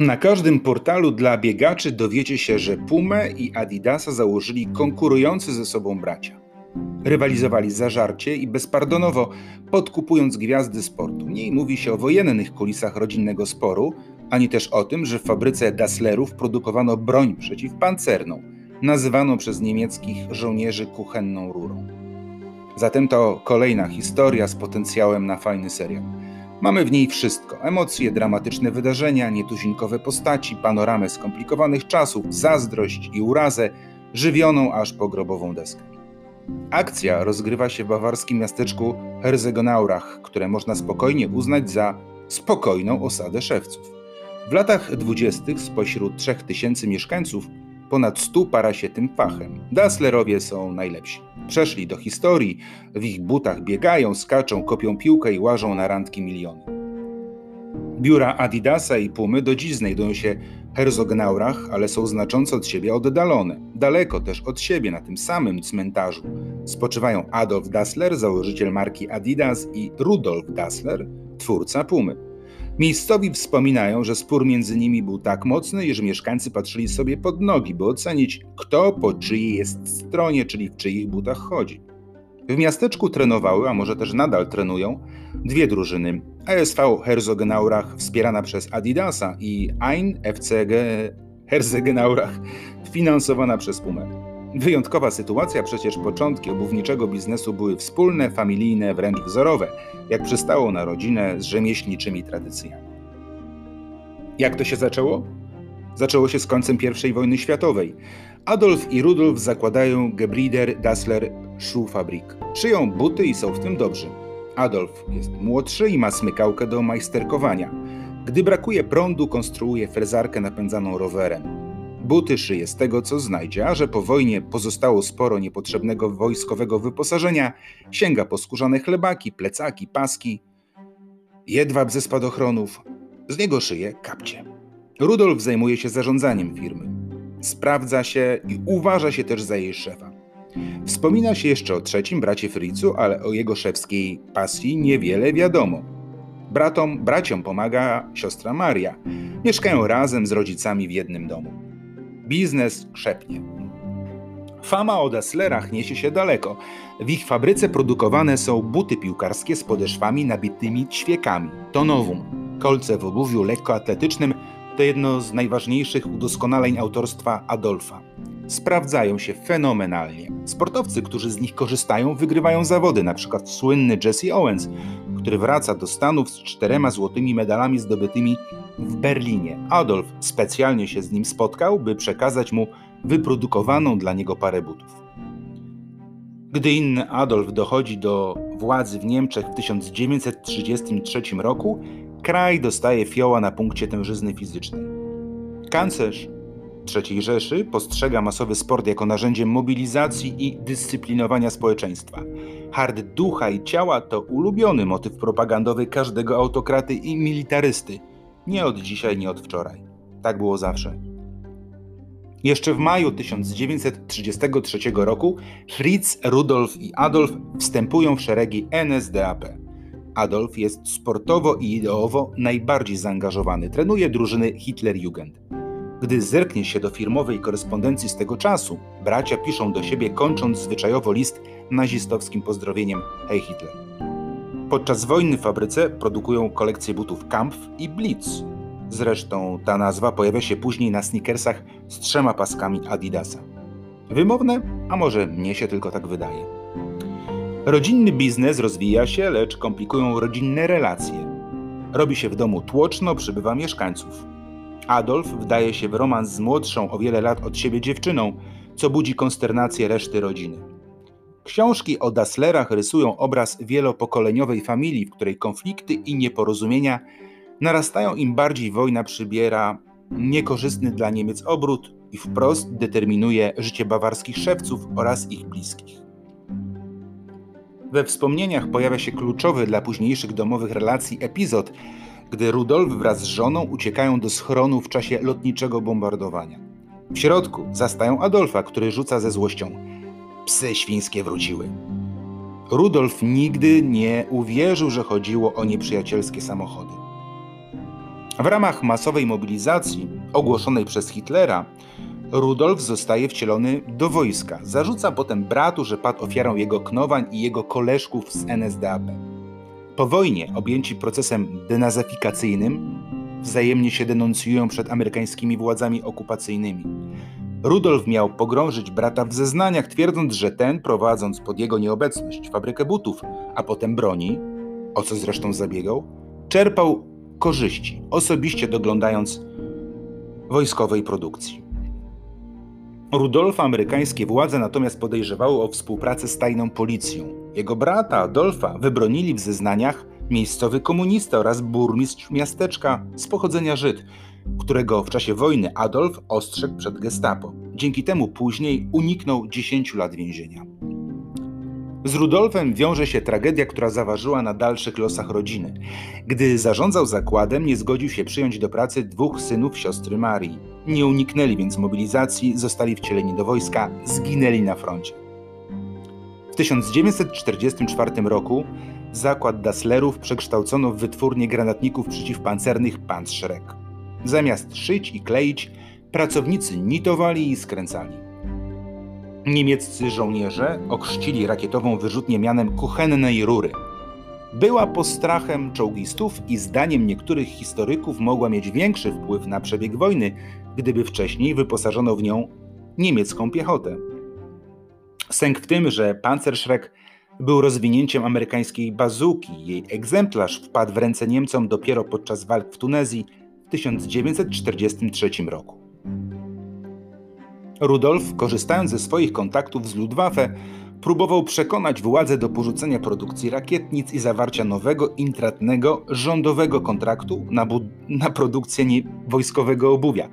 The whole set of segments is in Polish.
Na każdym portalu dla biegaczy dowiecie się, że Pumę i Adidasa założyli konkurujący ze sobą bracia. Rywalizowali zażarcie i bezpardonowo, podkupując gwiazdy sportu. Mniej mówi się o wojennych kulisach rodzinnego sporu, ani też o tym, że w fabryce Dasslerów produkowano broń przeciwpancerną, nazywaną przez niemieckich żołnierzy kuchenną rurą. Zatem to kolejna historia z potencjałem na fajny serial. Mamy w niej wszystko: emocje, dramatyczne wydarzenia, nietuzinkowe postaci, panoramę skomplikowanych czasów, zazdrość i urazę, żywioną aż po grobową deskę. Akcja rozgrywa się w bawarskim miasteczku Herzegonaurach, które można spokojnie uznać za spokojną osadę szewców. W latach dwudziestych spośród 3000 mieszkańców ponad 100 para się tym fachem. Dasslerowie są najlepsi. Przeszli do historii, w ich butach biegają, skaczą, kopią piłkę i łażą na randki miliony. Biura Adidasa i Pumy do dziś znajdują się w Herzogenaurach, ale są znacząco od siebie oddalone. Daleko też od siebie, na tym samym cmentarzu, spoczywają Adolf Dassler, założyciel marki Adidas i Rudolf Dassler, twórca Pumy. Miejscowi wspominają, że spór między nimi był tak mocny, iż mieszkańcy patrzyli sobie pod nogi, by ocenić, kto po czyjej jest stronie, czyli w czyich butach chodzi. W miasteczku trenowały, a może też nadal trenują, dwie drużyny. ASV Herzogenaurach wspierana przez Adidasa i Ein FCG Herzogenaurach finansowana przez Pumę. Wyjątkowa sytuacja, przecież początki obuwniczego biznesu były wspólne, familijne, wręcz wzorowe, jak przystało na rodzinę z rzemieślniczymi tradycjami. Jak to się zaczęło? Zaczęło się z końcem I wojny światowej. Adolf i Rudolf zakładają Gebrider Dassler Schuhfabrik. Szyją buty i są w tym dobrzy. Adolf jest młodszy i ma smykałkę do majsterkowania. Gdy brakuje prądu, konstruuje frezarkę napędzaną rowerem. Buty szyje z tego, co znajdzie, a że po wojnie pozostało sporo niepotrzebnego wojskowego wyposażenia, sięga po skórzane chlebaki, plecaki, paski, jedwab ze spadochronów. Z niego szyje kapcie. Rudolf zajmuje się zarządzaniem firmy. Sprawdza się i uważa się też za jej szefa. Wspomina się jeszcze o trzecim bracie Fricu, ale o jego szewskiej pasji niewiele wiadomo. Bratom, braciom pomaga siostra Maria. Mieszkają razem z rodzicami w jednym domu. Biznes krzepnie. Fama o Dasslerach niesie się daleko. W ich fabryce produkowane są buty piłkarskie z podeszwami nabitymi ćwiekami. To nowum. Kolce w obuwiu lekkoatletycznym to jedno z najważniejszych udoskonaleń autorstwa Adolfa. Sprawdzają się fenomenalnie. Sportowcy, którzy z nich korzystają, wygrywają zawody, np. słynny Jesse Owens, który wraca do Stanów z czterema złotymi medalami zdobytymi w Berlinie. Adolf specjalnie się z nim spotkał, by przekazać mu wyprodukowaną dla niego parę butów. Gdy inny Adolf dochodzi do władzy w Niemczech w 1933 roku, kraj dostaje fioła na punkcie tężyzny fizycznej. Kanclerz III Rzeszy postrzega masowy sport jako narzędzie mobilizacji i dyscyplinowania społeczeństwa. Hard ducha i ciała to ulubiony motyw propagandowy każdego autokraty i militarysty – nie od dzisiaj, nie od wczoraj. Tak było zawsze. Jeszcze w maju 1933 roku Fritz, Rudolf i Adolf wstępują w szeregi NSDAP. Adolf jest sportowo i ideowo najbardziej zaangażowany. Trenuje drużyny Hitlerjugend. Gdy zerknie się do firmowej korespondencji z tego czasu, bracia piszą do siebie, kończąc zwyczajowo list nazistowskim pozdrowieniem Hej Hitler. Podczas wojny w fabryce produkują kolekcje butów Kampf i Blitz. Zresztą ta nazwa pojawia się później na sneakersach z trzema paskami Adidasa. Wymowne, a może mnie się tylko tak wydaje. Rodzinny biznes rozwija się, lecz komplikują rodzinne relacje. Robi się w domu tłoczno, przybywa mieszkańców. Adolf wdaje się w romans z młodszą o wiele lat od siebie dziewczyną, co budzi konsternację reszty rodziny. Książki o Dasslerach rysują obraz wielopokoleniowej familii, w której konflikty i nieporozumienia narastają im bardziej wojna przybiera niekorzystny dla Niemiec obrót i wprost determinuje życie bawarskich szewców oraz ich bliskich. We wspomnieniach pojawia się kluczowy dla późniejszych domowych relacji epizod, gdy Rudolf wraz z żoną uciekają do schronu w czasie lotniczego bombardowania. W środku zastają Adolfa, który rzuca ze złością – psy świńskie wróciły. Rudolf nigdy nie uwierzył, że chodziło o nieprzyjacielskie samochody. W ramach masowej mobilizacji ogłoszonej przez Hitlera, Rudolf zostaje wcielony do wojska. Zarzuca potem bratu, że padł ofiarą jego knowań i jego koleżków z NSDAP. Po wojnie, objęci procesem denazyfikacyjnym, wzajemnie się denuncjują przed amerykańskimi władzami okupacyjnymi. Rudolf miał pogrążyć brata w zeznaniach, twierdząc, że ten, prowadząc pod jego nieobecność fabrykę butów, a potem broni, o co zresztą zabiegał, czerpał korzyści, osobiście doglądając wojskowej produkcji. Rudolfa amerykańskie władze natomiast podejrzewały o współpracę z tajną policją. Jego brata Adolfa wybronili w zeznaniach miejscowy komunista oraz burmistrz miasteczka z pochodzenia Żyd, którego w czasie wojny Adolf ostrzegł przed gestapo. Dzięki temu później uniknął 10 lat więzienia. Z Rudolfem wiąże się tragedia, która zaważyła na dalszych losach rodziny. Gdy zarządzał zakładem, nie zgodził się przyjąć do pracy dwóch synów siostry Marii. Nie uniknęli więc mobilizacji, zostali wcieleni do wojska, zginęli na froncie. W 1944 roku zakład Dasslerów przekształcono w wytwórnię granatników przeciwpancernych Panzerschreck. Zamiast szyć i kleić, pracownicy nitowali i skręcali. Niemieccy żołnierze ochrzcili rakietową wyrzutnię mianem kuchennej rury. Była postrachem czołgistów i zdaniem niektórych historyków mogła mieć większy wpływ na przebieg wojny, gdyby wcześniej wyposażono w nią niemiecką piechotę. Sęk w tym, że Panzerschreck był rozwinięciem amerykańskiej bazuki. Jej egzemplarz wpadł w ręce Niemcom dopiero podczas walk w Tunezji 1943 roku. Rudolf, korzystając ze swoich kontaktów z Luftwaffe, próbował przekonać władze do porzucenia produkcji rakietnic i zawarcia nowego, intratnego, rządowego kontraktu na, na produkcję wojskowego obuwia.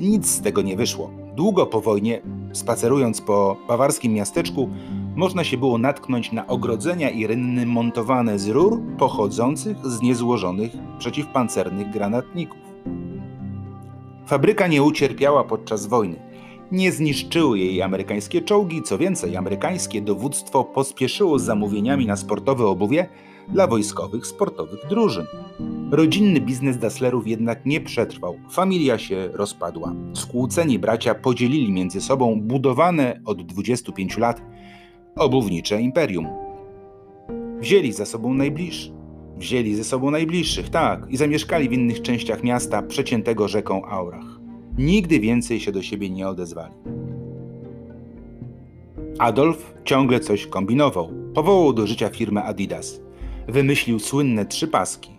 Nic z tego nie wyszło. Długo po wojnie, spacerując po bawarskim miasteczku, można się było natknąć na ogrodzenia i rynny montowane z rur pochodzących z niezłożonych przeciwpancernych granatników. Fabryka nie ucierpiała podczas wojny. Nie zniszczyły jej amerykańskie czołgi, co więcej, amerykańskie dowództwo pospieszyło z zamówieniami na sportowe obuwie dla wojskowych sportowych drużyn. Rodzinny biznes Dasslerów jednak nie przetrwał. Familia się rozpadła. Skłóceni bracia podzielili między sobą budowane od 25 lat obuwnicze imperium. Wzięli za sobą najbliższych. Wzięli ze sobą najbliższych, tak, i zamieszkali w innych częściach miasta przeciętego rzeką Aurach. Nigdy więcej się do siebie nie odezwali. Adolf ciągle coś kombinował. Powołał do życia firmę Adidas. Wymyślił słynne trzy paski.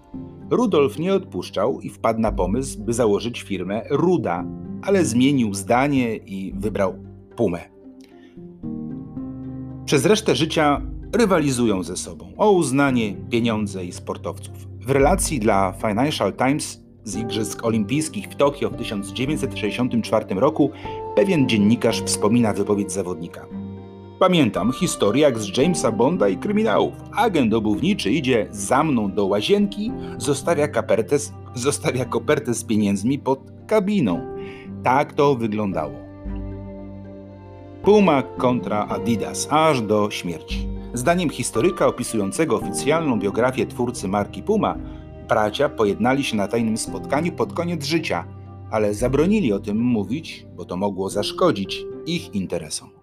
Rudolf nie odpuszczał i wpadł na pomysł, by założyć firmę Ruda, ale zmienił zdanie i wybrał Pumę. Przez resztę życia rywalizują ze sobą o uznanie, pieniądze i sportowców. W relacji dla Financial Times z Igrzysk Olimpijskich w Tokio w 1964 roku pewien dziennikarz wspomina wypowiedź zawodnika. Pamiętam historię jak z Jamesa Bonda i kryminałów. Agent obuwniczy idzie za mną do łazienki, zostawia, zostawia kopertę z pieniędzmi pod kabiną. Tak to wyglądało. Puma kontra Adidas, aż do śmierci. Zdaniem historyka opisującego oficjalną biografię twórcy marki Puma, bracia pojednali się na tajnym spotkaniu pod koniec życia, ale zabronili o tym mówić, bo to mogło zaszkodzić ich interesom.